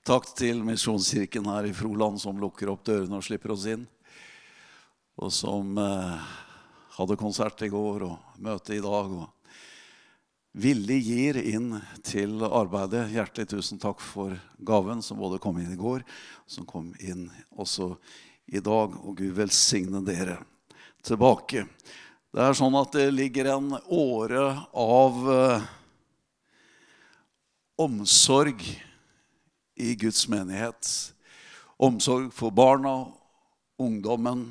Takk til Misjonskirken her i Froland som lukker opp dørene og slipper oss inn. Og som eh, hadde konsert i går og møte i dag. Og villig gir inn til arbeidet. Hjertelig tusen takk for gaven som både kom inn i går, som kom inn også i dag. Og Gud velsigne dere tilbake. Det er sånn at det ligger en åre av eh, omsorg i Guds menighet. Omsorg for barna, ungdommen,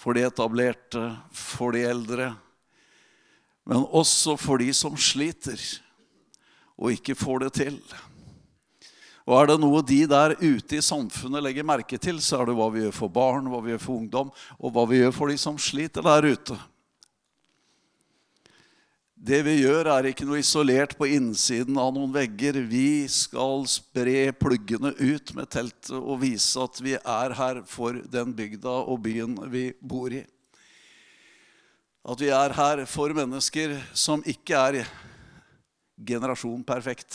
for de etablerte, for de eldre. Men også for de som sliter og ikke får det til. Og er det noe de der ute i samfunnet legger merke til, så er det hva vi gjør for barn, hva vi gjør for ungdom, og hva vi gjør for de som sliter der ute. Det vi gjør, er ikke noe isolert på innsiden av noen vegger. Vi skal spre pluggene ut med teltet og vise at vi er her for den bygda og byen vi bor i. At vi er her for mennesker som ikke er generasjon perfekt.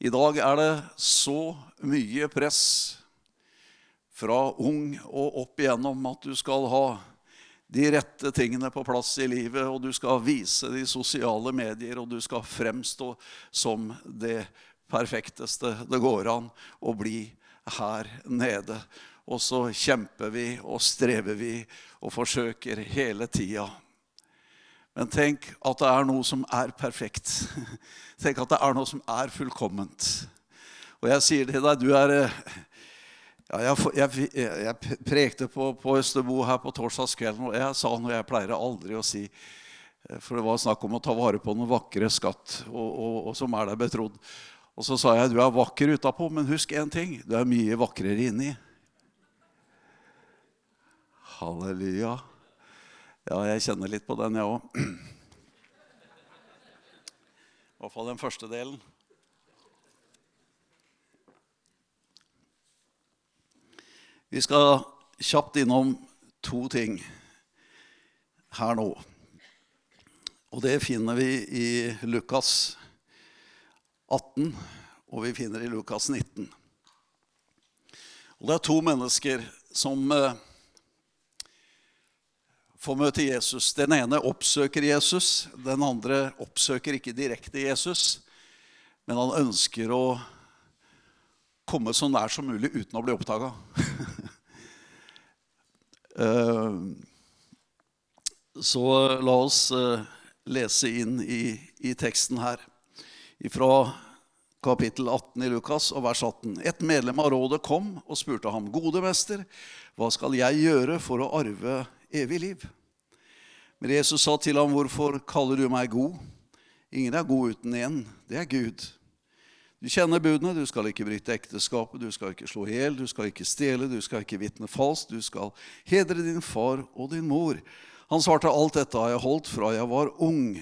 I dag er det så mye press fra ung og opp igjennom at du skal ha de rette tingene på plass i livet, og du skal vise de sosiale medier, og du skal fremstå som det perfekteste det går an å bli her nede. Og så kjemper vi og strever vi og forsøker hele tida. Men tenk at det er noe som er perfekt. Tenk at det er noe som er fullkomment. Og jeg sier til deg, du er ja, jeg, jeg, jeg, prekte på, på Østerbo her på torsdagskvelden, og jeg sa noe jeg pleier aldri å si. Eh, for det var snakk om å ta vare på noen vakre skatt og, og, og som er deg betrodd. Og så sa jeg du er vakker utapå, men husk én ting. Du er mye vakrere inni. Halleluja. Ja, jeg kjenner litt på den, jeg òg. I hvert fall den første delen. Vi skal kjapt innom to ting her nå. Og det finner vi i Lukas 18, og vi finner i Lukas 19. Og det er to mennesker som eh, får møte Jesus. Den ene oppsøker Jesus. Den andre oppsøker ikke direkte Jesus, men han ønsker å komme så nær som mulig uten å bli oppdaga. Eh, så la oss eh, lese inn i, i teksten her fra kapittel 18 i Lukas og vers 18. Et medlem av rådet kom og spurte ham, 'Gode mester, hva skal jeg gjøre for å arve evig liv?' Men Jesus sa til ham, 'Hvorfor kaller du meg god?' Ingen er god uten én. Det er Gud. Du kjenner budene. Du skal ikke bryte ekteskapet, du skal ikke slå i hjel, du skal ikke stjele, du skal ikke vitne falskt, du skal hedre din far og din mor. Han svarte, alt dette har jeg holdt fra jeg var ung.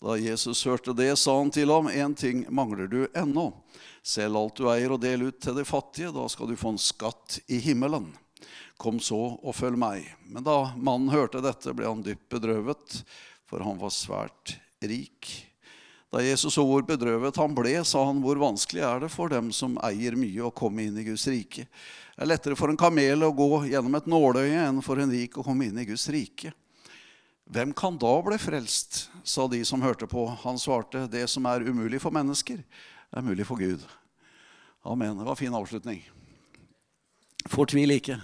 Da Jesus hørte det, sa han til ham, én ting mangler du ennå. Selg alt du eier og del ut til de fattige, da skal du få en skatt i himmelen. Kom så og følg meg. Men da mannen hørte dette, ble han dypt bedrøvet, for han var svært rik. Da Jesus så hvor bedrøvet han ble, sa han, hvor vanskelig er det for dem som eier mye, å komme inn i Guds rike? Det er lettere for en kamel å gå gjennom et nåløye enn for en rik å komme inn i Guds rike. Hvem kan da bli frelst? sa de som hørte på. Han svarte, det som er umulig for mennesker, er mulig for Gud. Amen. Det var en fin avslutning. Fortvil ikke.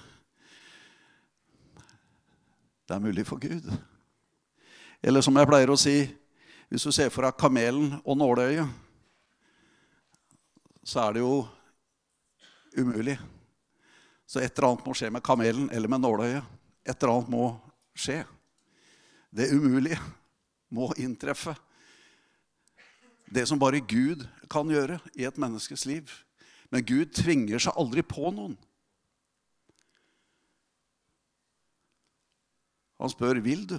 Det er mulig for Gud. Eller som jeg pleier å si hvis du ser for deg kamelen og nåløyet, så er det jo umulig. Så et eller annet må skje med kamelen eller med nåløyet. Et eller annet må skje. Det umulige må inntreffe. Det som bare Gud kan gjøre i et menneskes liv. Men Gud tvinger seg aldri på noen. Han spør vil du.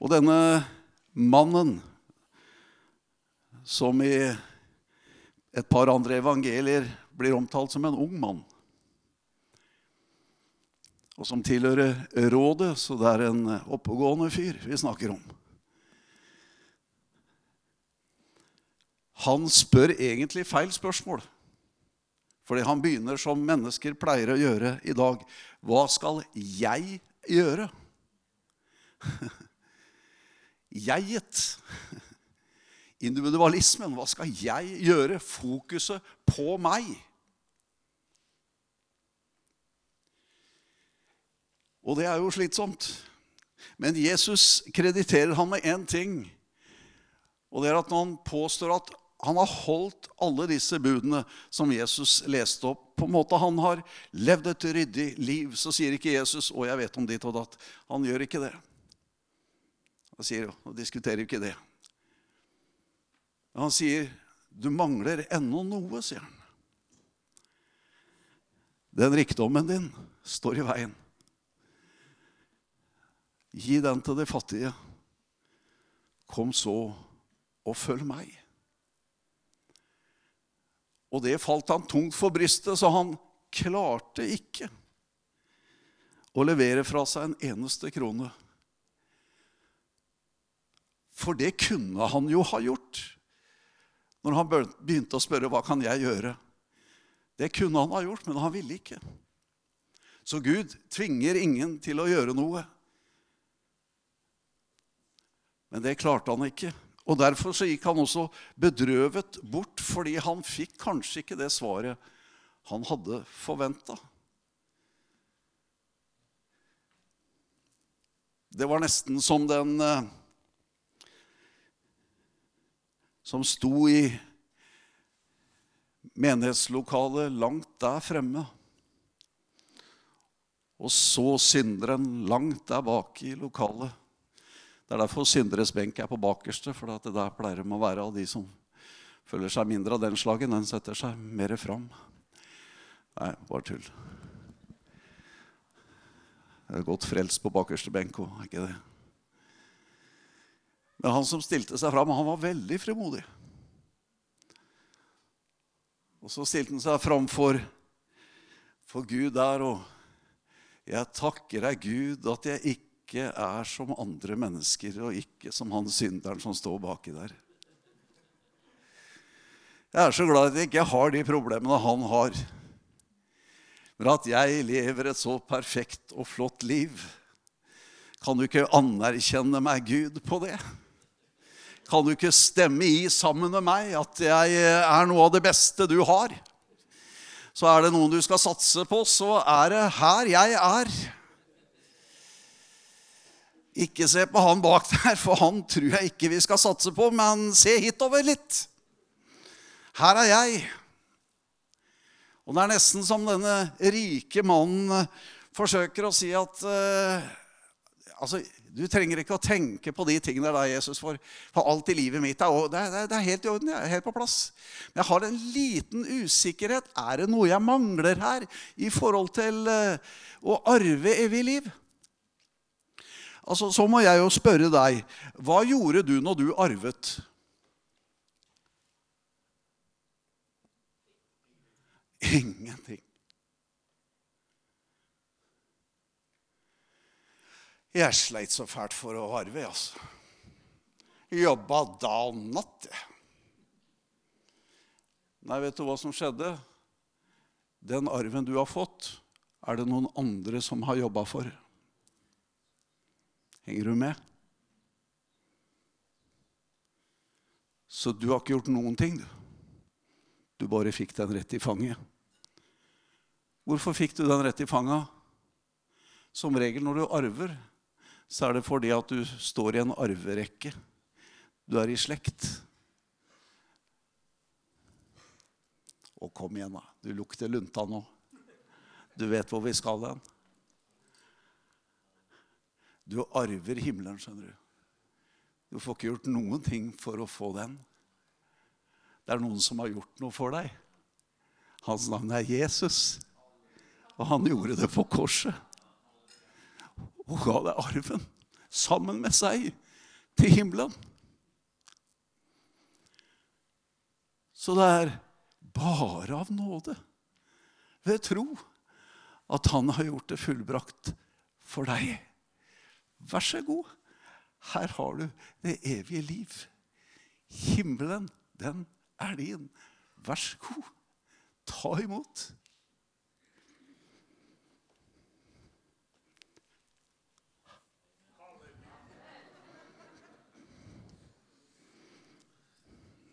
Og denne mannen, som i et par andre evangelier blir omtalt som en ung mann, og som tilhører rådet, så det er en oppegående fyr vi snakker om. han spør egentlig feil spørsmål. Fordi han begynner som mennesker pleier å gjøre i dag. Hva skal jeg gjøre? Jeget. Individualismen. Hva skal jeg gjøre? Fokuset på meg. Og det er jo slitsomt. Men Jesus krediterer han med én ting. Og det er at når han påstår at han har holdt alle disse budene som Jesus leste opp på en måte Han har levd et ryddig liv. Så sier ikke Jesus 'Å, jeg vet om ditt og datt'. Han gjør ikke det. Han sier, og diskuterer ikke det. Han sier, 'Du mangler ennå noe', sier han. Den rikdommen din står i veien. Gi den til de fattige. Kom så og følg meg. Og det falt han tungt for brystet, så han klarte ikke å levere fra seg en eneste krone. For det kunne han jo ha gjort når han begynte å spørre hva kan jeg gjøre. Det kunne han ha gjort, men han ville ikke. Så Gud tvinger ingen til å gjøre noe. Men det klarte han ikke. Og Derfor så gikk han også bedrøvet bort, fordi han fikk kanskje ikke det svaret han hadde forventa. Det var nesten som den eh, som sto i menighetslokalet langt der fremme og så synderen langt der bak i lokalet. Det er derfor synderes benk er på bakerste, for det der pleier de å være av de som føler seg mindre av den slagen. Den setter seg mer fram. Nei, bare tull. Det er godt frelst på bakerste benk òg, er ikke det? Men han som stilte seg fram, han var veldig frimodig. Og så stilte han seg fram for, for Gud der, og jeg takker deg, Gud, at jeg ikke er som andre mennesker, og ikke som han synderen som står baki der. Jeg er så glad at jeg ikke har de problemene han har. Men at jeg lever et så perfekt og flott liv. Kan du ikke anerkjenne meg, Gud, på det? Kan du ikke stemme i sammen med meg at jeg er noe av det beste du har? Så er det noen du skal satse på, så er det her jeg er. Ikke se på han bak der, for han tror jeg ikke vi skal satse på, men se hitover litt. Her er jeg. Og det er nesten som denne rike mannen eh, forsøker å si at uh, altså, Du trenger ikke å tenke på de tingene der, Jesus, for, for alt i livet mitt er, det, er, det er helt i orden. Jeg er helt på plass. Men jeg har en liten usikkerhet. Er det noe jeg mangler her i forhold til uh, å arve evig liv? Altså, Så må jeg jo spørre deg hva gjorde du når du arvet? Ingenting. Jeg sleit så fælt for å arve, altså. Jobba da og natt, jeg. Nei, vet du hva som skjedde? Den arven du har fått, er det noen andre som har jobba for. Henger du med? Så du har ikke gjort noen ting, du. Du bare fikk den rett i fanget. Hvorfor fikk du den rett i fanget? Som regel når du arver, så er det fordi at du står i en arverekke. Du er i slekt. Og kom igjen, da. Du lukter lunta nå. Du vet hvor vi skal hen. Du arver himmelen, skjønner du. Du får ikke gjort noen ting for å få den. Det er noen som har gjort noe for deg. Hans navn er Jesus. Og han gjorde det på korset. Og ga deg arven sammen med seg til himmelen. Så det er bare av nåde, ved tro, at han har gjort det fullbrakt for deg. Vær så god. Her har du det evige liv. Himmelen, den er din. Vær så god. Ta imot.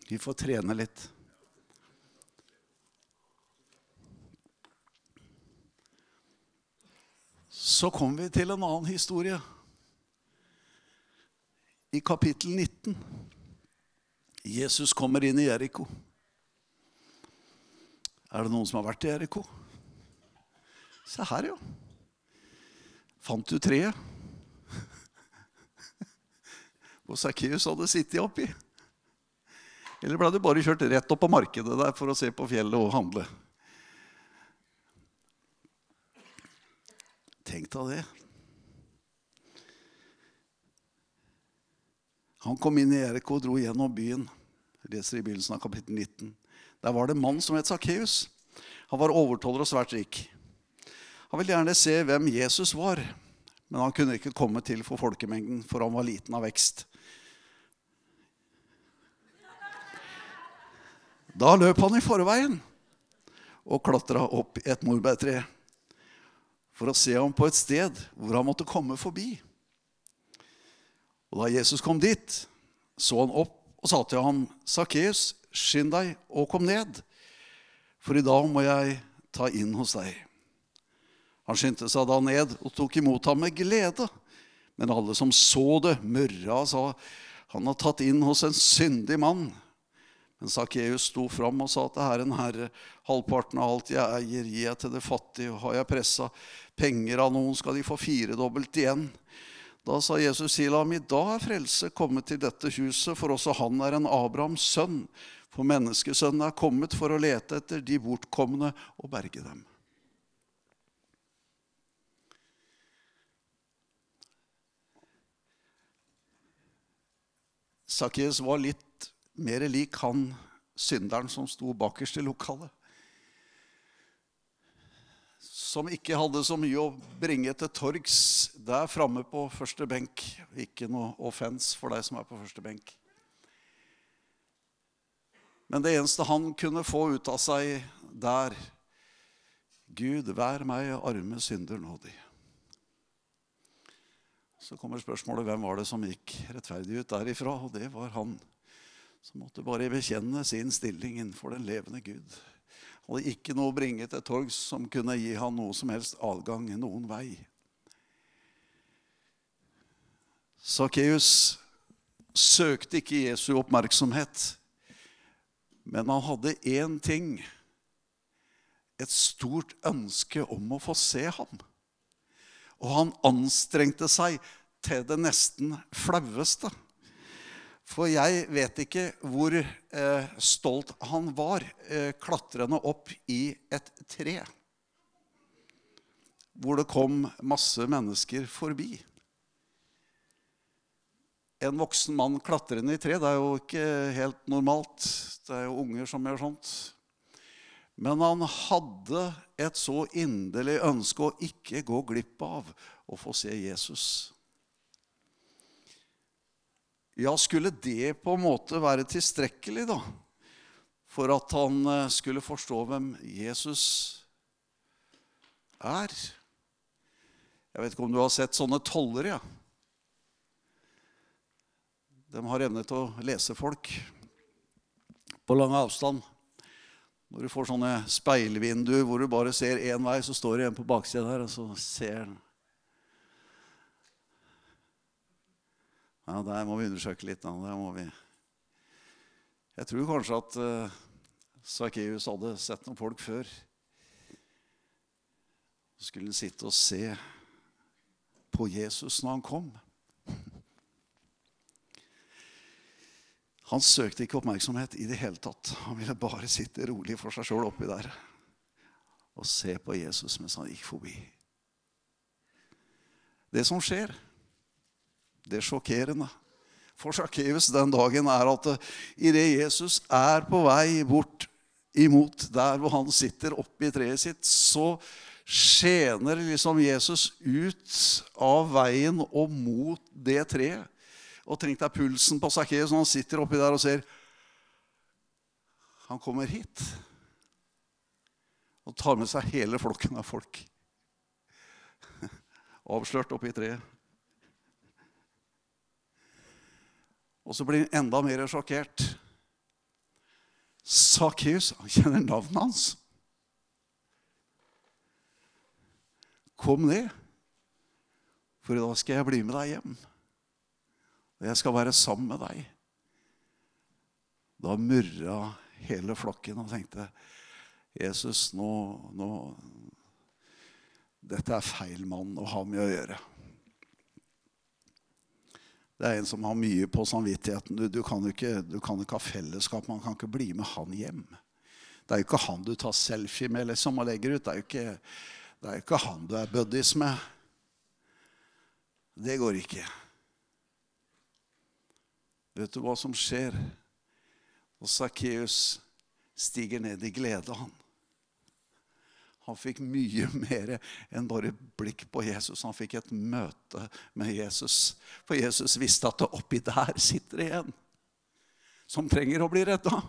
Vi får trene litt. Så kommer vi til en annen historie. I kapittel 19. Jesus kommer inn i Jeriko. Er det noen som har vært i Jeriko? Se her, ja. Fant du treet? Hvor Sakkeus hadde sittet oppi? Eller ble du bare kjørt rett opp på markedet der for å se på fjellet og handle? Tenk deg det. Han kom inn i Eriko og dro gjennom byen. Jeg leser i begynnelsen av kapittel 19. Der var det en mann som het Sakkeus. Han var overtoller og svært rik. Han ville gjerne se hvem Jesus var, men han kunne ikke komme til for folkemengden, for han var liten av vekst. Da løp han i forveien og klatra opp et morbærtre for å se ham på et sted hvor han måtte komme forbi. Og Da Jesus kom dit, så han opp og sa til ham, 'Sakkeus, skynd deg og kom ned, for i dag må jeg ta inn hos deg.' Han skyndte seg da ned og tok imot ham med glede. Men alle som så det, murra og sa, 'Han har tatt inn hos en syndig mann.' Men Sakkeus sto fram og sa til Herren, Herre, halvparten av alt jeg eier, gir jeg til det fattige, og har jeg pressa penger av noen, skal de få firedobbelt igjen. Da sa Jesus til ham, i dag er frelse kommet til dette huset, for også han er en Abrahams sønn. For menneskesønnen er kommet for å lete etter de bortkomne og berge dem. Sakkeus var litt mer lik han synderen som sto bakerst i lokalet. Som ikke hadde så mye å bringe til torgs der framme på første benk. Ikke noe offens for deg som er på første benk. Men det eneste han kunne få ut av seg der Gud, vær meg arme synder nådig. Så kommer spørsmålet hvem var det som gikk rettferdig ut derifra? Og det var han som måtte bare bekjenne sin stilling innenfor den levende Gud. Han hadde ikke noe å bringe til torgs som kunne gi han noe som helst adgang noen vei. Sakkeus søkte ikke Jesu oppmerksomhet, men han hadde én ting. Et stort ønske om å få se ham. Og han anstrengte seg til det nesten flaueste. For jeg vet ikke hvor eh, stolt han var eh, klatrende opp i et tre. Hvor det kom masse mennesker forbi. En voksen mann klatrende i tre, det er jo ikke helt normalt. Det er jo unger som gjør sånt. Men han hadde et så inderlig ønske å ikke gå glipp av å få se Jesus. Ja, skulle det på en måte være tilstrekkelig, da? For at han eh, skulle forstå hvem Jesus er? Jeg vet ikke om du har sett sånne tollere, ja. De har evne til å lese folk på lang avstand. Når du får sånne speilvinduer hvor du bare ser én vei, så står det en på baksiden her, og så ser han Ja, Der må vi undersøke litt. Vi. Jeg tror kanskje at uh, Sakkeus hadde sett noen folk før. Så skulle han sitte og se på Jesus når han kom. Han søkte ikke oppmerksomhet i det hele tatt. Han ville bare sitte rolig for seg sjøl oppi der og se på Jesus mens han gikk forbi. Det som skjer, det sjokkerende for Sakkeus den dagen er at idet Jesus er på vei bort imot der hvor han sitter oppe i treet sitt, så skjener liksom Jesus ut av veien og mot det treet. Og tenk deg pulsen på Sakkeus når han sitter oppi der og ser Han kommer hit og tar med seg hele flokken av folk. Avslørt oppi treet. Og så blir han enda mer sjokkert. Sakkeus, han kjenner navnet hans. Kom ned, for da skal jeg bli med deg hjem. Og jeg skal være sammen med deg. Da murra hele flokken og tenkte Jesus, nå, nå Dette er feil mann å ha med å gjøre. Det er en som har mye på samvittigheten. Du, du, kan ikke, du, kan ikke, ha fellesskap. Man kan ikke bli med han hjem. Det er jo ikke han du tar selfie med liksom, og legger ut. Det er jo ikke, er ikke han du er buddies med. Det går ikke. Vet du hva som skjer? Og Sakkeus stiger ned i glede, han. Han fikk mye mer enn bare blikk på Jesus. Han fikk et møte med Jesus. For Jesus visste at det oppi der sitter det en som trenger å bli redda.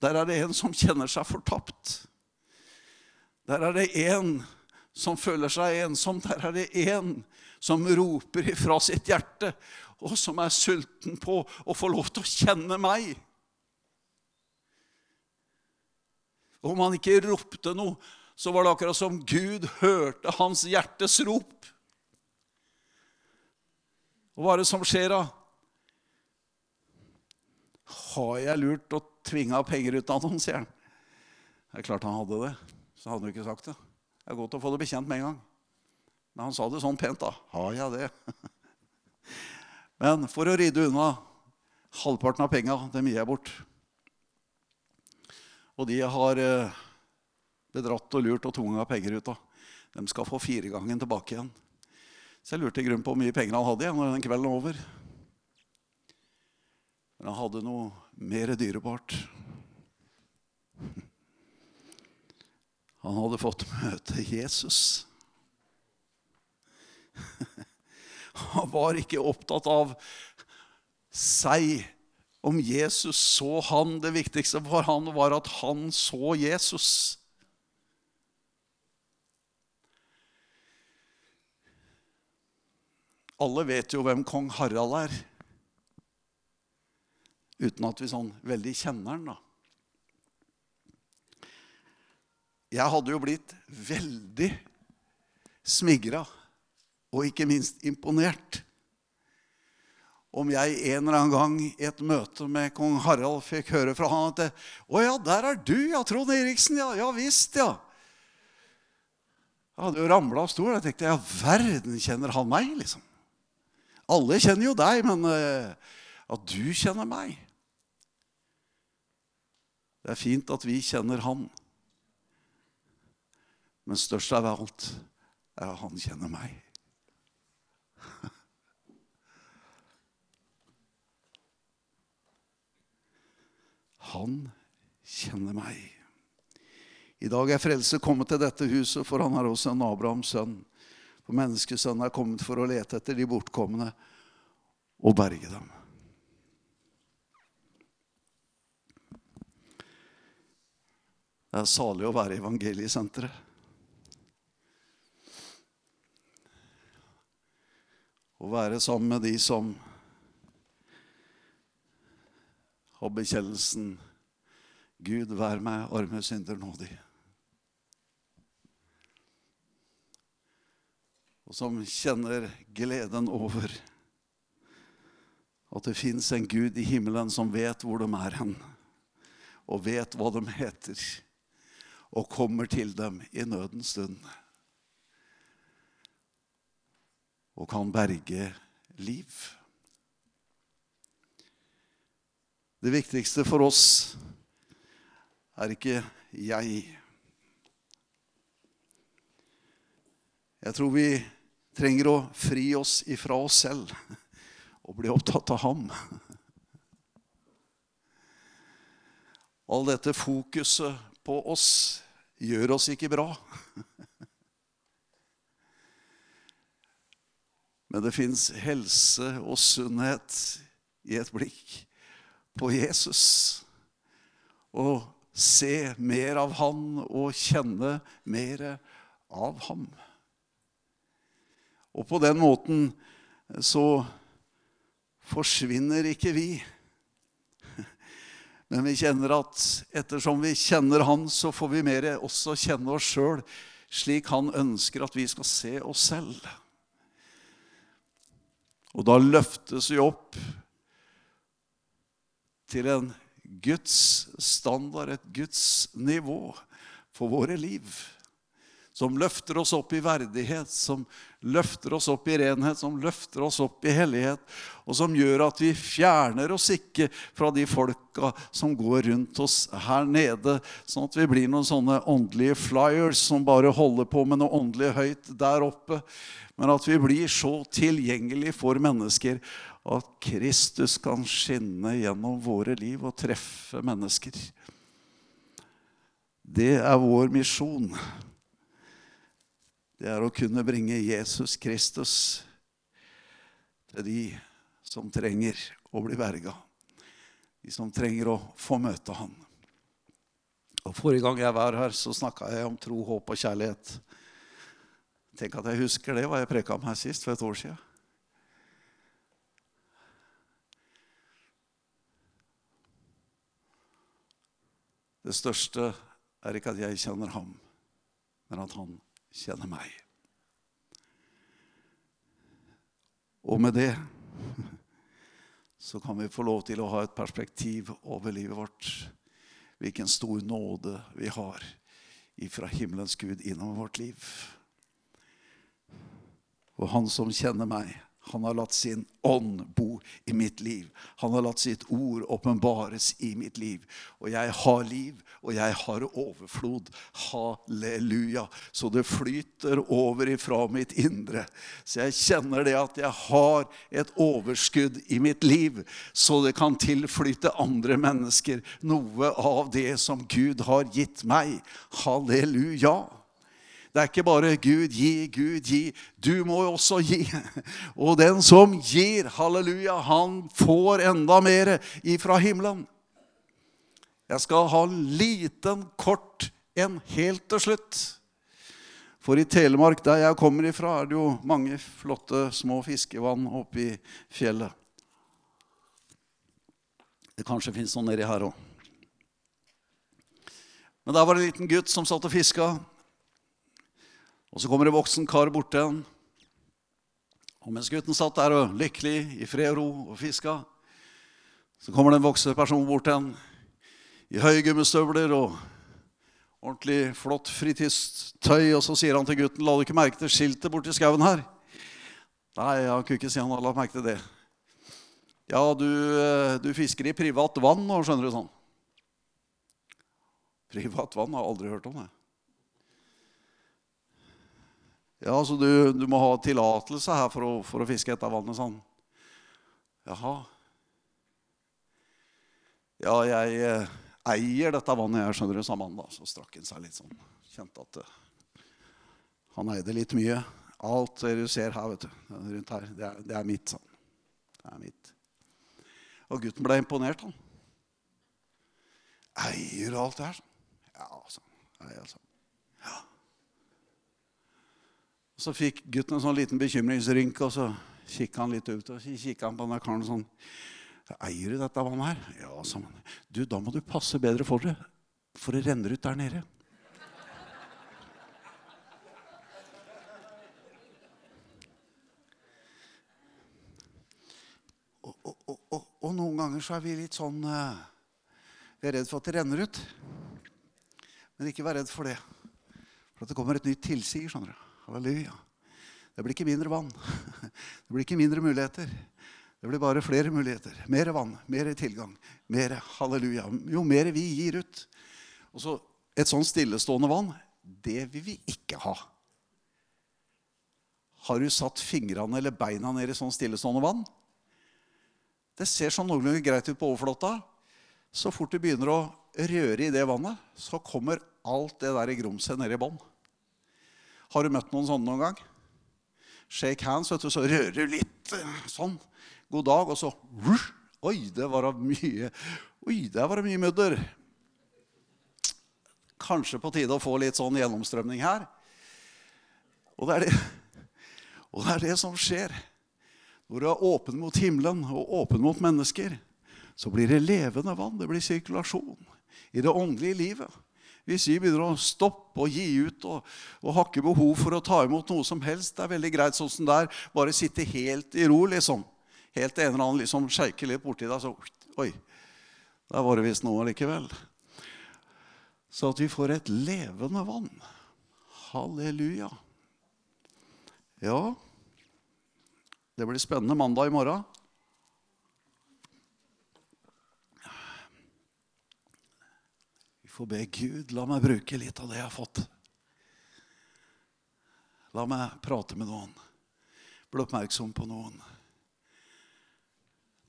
Der er det en som kjenner seg fortapt. Der er det en som føler seg ensom. Der er det en som roper ifra sitt hjerte, og som er sulten på å få lov til å kjenne meg. Og om han ikke ropte noe, så var det akkurat som Gud hørte hans hjertes rop. Og hva er det som skjer da? Har jeg lurt og tvinga penger ut av noen, sier han. Det er klart han hadde det. Så hadde han ikke sagt det. Det er godt å få det bekjent med en gang. Men han sa det sånn pent, da. Har jeg det? Men for å rydde unna halvparten av penga, det gir jeg bort. Og de har eh, bedratt og lurt og tvunget penger ut av. De skal få firegangen tilbake igjen. Så jeg lurte i grunnen på hvor mye penger han hadde igjen når den kvelden var over. Men han hadde noe mer dyrebart. Han hadde fått møte Jesus. Han var ikke opptatt av seg om Jesus så han. Det viktigste for han var at han så Jesus. Alle vet jo hvem kong Harald er. Uten at vi sånn veldig kjenner han, da. Jeg hadde jo blitt veldig smigra og ikke minst imponert om jeg en eller annen gang i et møte med kong Harald fikk høre fra han at 'Å ja, der er du, ja, Trond Eriksen. Ja, ja visst, ja.' Jeg hadde jo ramla av stolen. Jeg tenkte ja, verden, kjenner han meg, liksom? Alle kjenner jo deg, men uh, at du kjenner meg Det er fint at vi kjenner han. Men størst av alt er at han kjenner meg. Han kjenner meg. I dag er frelse kommet til dette huset, for han er også en Abrahams sønn. For menneskesønnen er kommet for å lete etter de bortkomne og berge dem. Det er salig å være i evangeliesenteret. Å være sammen med de som og bekjennelsen Gud, vær meg arme synder nådig. Og som kjenner gleden over at det fins en Gud i himmelen som vet hvor de er hen, og vet hva de heter, og kommer til dem i nødens stund. Og kan berge liv. Det viktigste for oss er ikke jeg. Jeg tror vi trenger å fri oss ifra oss selv og bli opptatt av ham. All dette fokuset på oss gjør oss ikke bra. Men det fins helse og sunnhet i et blikk på Jesus. Og se mer av Han og kjenne mer av ham. Og på den måten så forsvinner ikke vi. Men vi kjenner at ettersom vi kjenner Han, så får vi mer også kjenne oss sjøl slik Han ønsker at vi skal se oss selv. Og da løftes vi opp til en Guds standard, et Guds nivå for våre liv som løfter oss opp i verdighet, som løfter oss opp i renhet, som løfter oss opp i hellighet, og som gjør at vi fjerner oss ikke fra de folka som går rundt oss her nede, sånn at vi blir noen sånne åndelige flyers som bare holder på med noe åndelig høyt der oppe, men at vi blir så tilgjengelige for mennesker at Kristus kan skinne gjennom våre liv og treffe mennesker. Det er vår misjon det er å kunne bringe Jesus Kristus til de som trenger å bli berga. De som trenger å få møte Han. Og Forrige gang jeg var her, så snakka jeg om tro, håp og kjærlighet. Tenk at jeg husker det, hva jeg preka om her sist for et år siden. Det største er ikke at jeg kjenner ham, men at han kjenner meg. Og med det så kan vi få lov til å ha et perspektiv over livet vårt. Hvilken stor nåde vi har ifra himmelens Gud innover vårt liv. Og han som kjenner meg, han har latt sin ånd bo i mitt liv. Han har latt sitt ord åpenbares i mitt liv. Og jeg har liv, og jeg har overflod. Halleluja. Så det flyter over ifra mitt indre. Så jeg kjenner det at jeg har et overskudd i mitt liv, så det kan tilflyte andre mennesker noe av det som Gud har gitt meg. Halleluja. Det er ikke bare 'Gud gi, Gud gi'. Du må jo også gi. Og den som gir, halleluja, han får enda mer ifra himmelen. Jeg skal ha en liten, kort en helt til slutt. For i Telemark, der jeg kommer ifra, er det jo mange flotte små fiskevann oppe i fjellet. Det kanskje fins noen nedi her òg. Men der var det en liten gutt som satt og fiska. Og så kommer det voksen kar bort til han. Og mens gutten satt der og lykkelig i fred og ro og fiska, så kommer det en voksen person bort til han i høye gummistøvler og ordentlig flott fritidstøy. Og så sier han til gutten, 'La du ikke merke til skiltet borti skauen her?' Nei, han kunne ikke si han hadde lagt merke til det. Ja, du, eh, du, fisker i privat vann nå, skjønner du sånn. Privat vann har jeg aldri hørt om. det. Ja, så du, du må ha tillatelse her for å, for å fiske etter vannet sånn. Jaha. Ja, jeg eh, eier dette vannet, jeg, skjønner du, sa mannen. da. Så strakk han seg litt sånn. Kjente at uh, han eide litt mye. Alt det du ser her, vet du, rundt her, det er, det er mitt. sånn. Det er mitt. Og gutten ble imponert, han. Eier alt det her? Ja, altså. Eier, altså. Ja. Og Så fikk gutten en sånn liten bekymringsrynke, og så kikka han litt ut. Og så kikka han på den karen sånn Eier du dette vannet her? Ja, sa han. Du, da må du passe bedre for det, for det renner ut der nede. Og, noen ganger så er vi litt sånn uh, Vi er redd for at det renner ut. Men ikke vær redd for det. For at det kommer et nytt tilsig. skjønner du. Halleluja. Det blir ikke mindre vann. Det blir ikke mindre muligheter. Det blir bare flere muligheter. Mer vann, mer tilgang. Mer halleluja. Jo mer vi gir ut. Og så Et sånn stillestående vann, det vil vi ikke ha. Har du satt fingrene eller beina ned i sånn stillestående vann? Det ser sånn noenlunde greit ut på overflata. Så fort du begynner å røre i det vannet, så kommer alt det der i grumset ned i bånn. Har du møtt noen sånne noen gang? Shake hands, vet du, så rører du litt sånn. God dag, og så Oi, det var mye Oi, der var det mye mudder. kanskje på tide å få litt sånn gjennomstrømning her. Og det er det, og det, er det som skjer. Når du er åpen mot himmelen og åpen mot mennesker, så blir det levende vann. Det blir sirkulasjon i det åndelige livet. Hvis vi begynner å stoppe og gi ut og, og har ikke behov for å ta imot noe som helst, det er veldig greit sånn som det er. Bare sitte helt i ro, liksom. Helt en eller annen liksom sjeike litt borti deg, så Oi, der var det visst noe likevel. Så at vi får et levende vann. Halleluja. Ja, det blir spennende mandag i morgen. Vi får be Gud la meg bruke litt av det jeg har fått. La meg prate med noen. Bli oppmerksom på noen.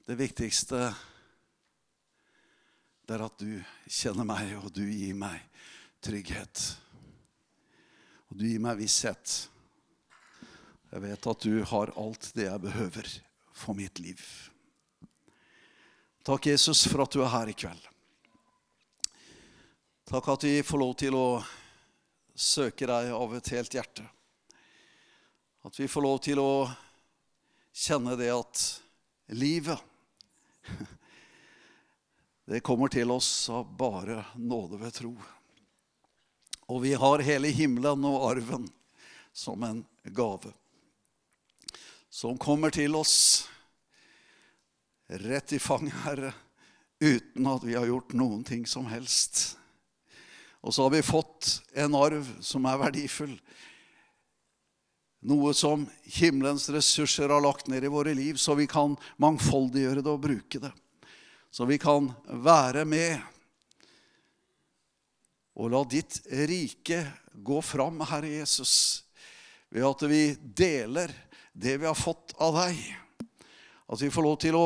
Det viktigste det er at du kjenner meg, og du gir meg trygghet. Og du gir meg visshet. Jeg vet at du har alt det jeg behøver for mitt liv. Takk, Jesus, for at du er her i kveld. Takk at vi får lov til å søke deg av et helt hjerte. At vi får lov til å kjenne det at livet det kommer til oss av bare nåde ved tro. Og vi har hele himmelen og arven som en gave. Som kommer til oss rett i fanget, Herre, uten at vi har gjort noen ting som helst. Og så har vi fått en arv som er verdifull. Noe som himmelens ressurser har lagt ned i våre liv, så vi kan mangfoldiggjøre det og bruke det så vi kan være med og la ditt rike gå fram, Herre Jesus, ved at vi deler det vi har fått av deg. At vi får lov til å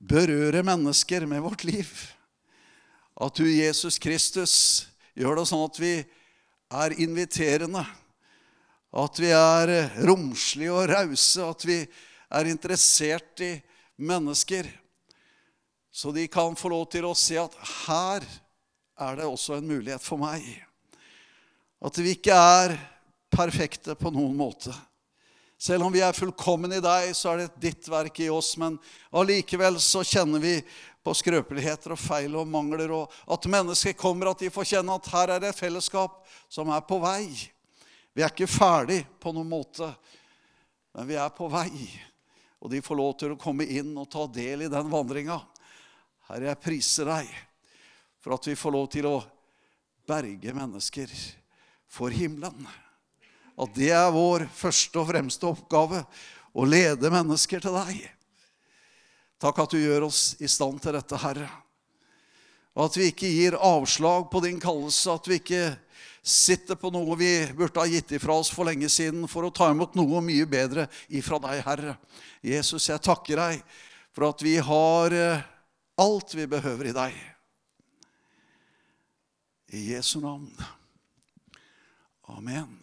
berøre mennesker med vårt liv. At du, Jesus Kristus, gjør det sånn at vi er inviterende. At vi er romslige og rause. At vi er interessert i mennesker. Så de kan få lov til å se at her er det også en mulighet for meg. At vi ikke er perfekte på noen måte. Selv om vi er fullkomne i deg, så er det ditt verk i oss. Men allikevel så kjenner vi på skrøpeligheter og feil og mangler. Og at mennesker kommer, at de får kjenne at her er det et fellesskap som er på vei. Vi er ikke ferdig på noen måte, men vi er på vei. Og de får lov til å komme inn og ta del i den vandringa. Herre, jeg priser deg for at vi får lov til å berge mennesker for himmelen. At det er vår første og fremste oppgave å lede mennesker til deg. Takk at du gjør oss i stand til dette, Herre. Og at vi ikke gir avslag på din kallelse, at vi ikke sitter på noe vi burde ha gitt ifra oss for lenge siden, for å ta imot noe mye bedre ifra deg, Herre. Jesus, jeg takker deg for at vi har eh, alt vi behøver i deg. I Jesu navn. Amen.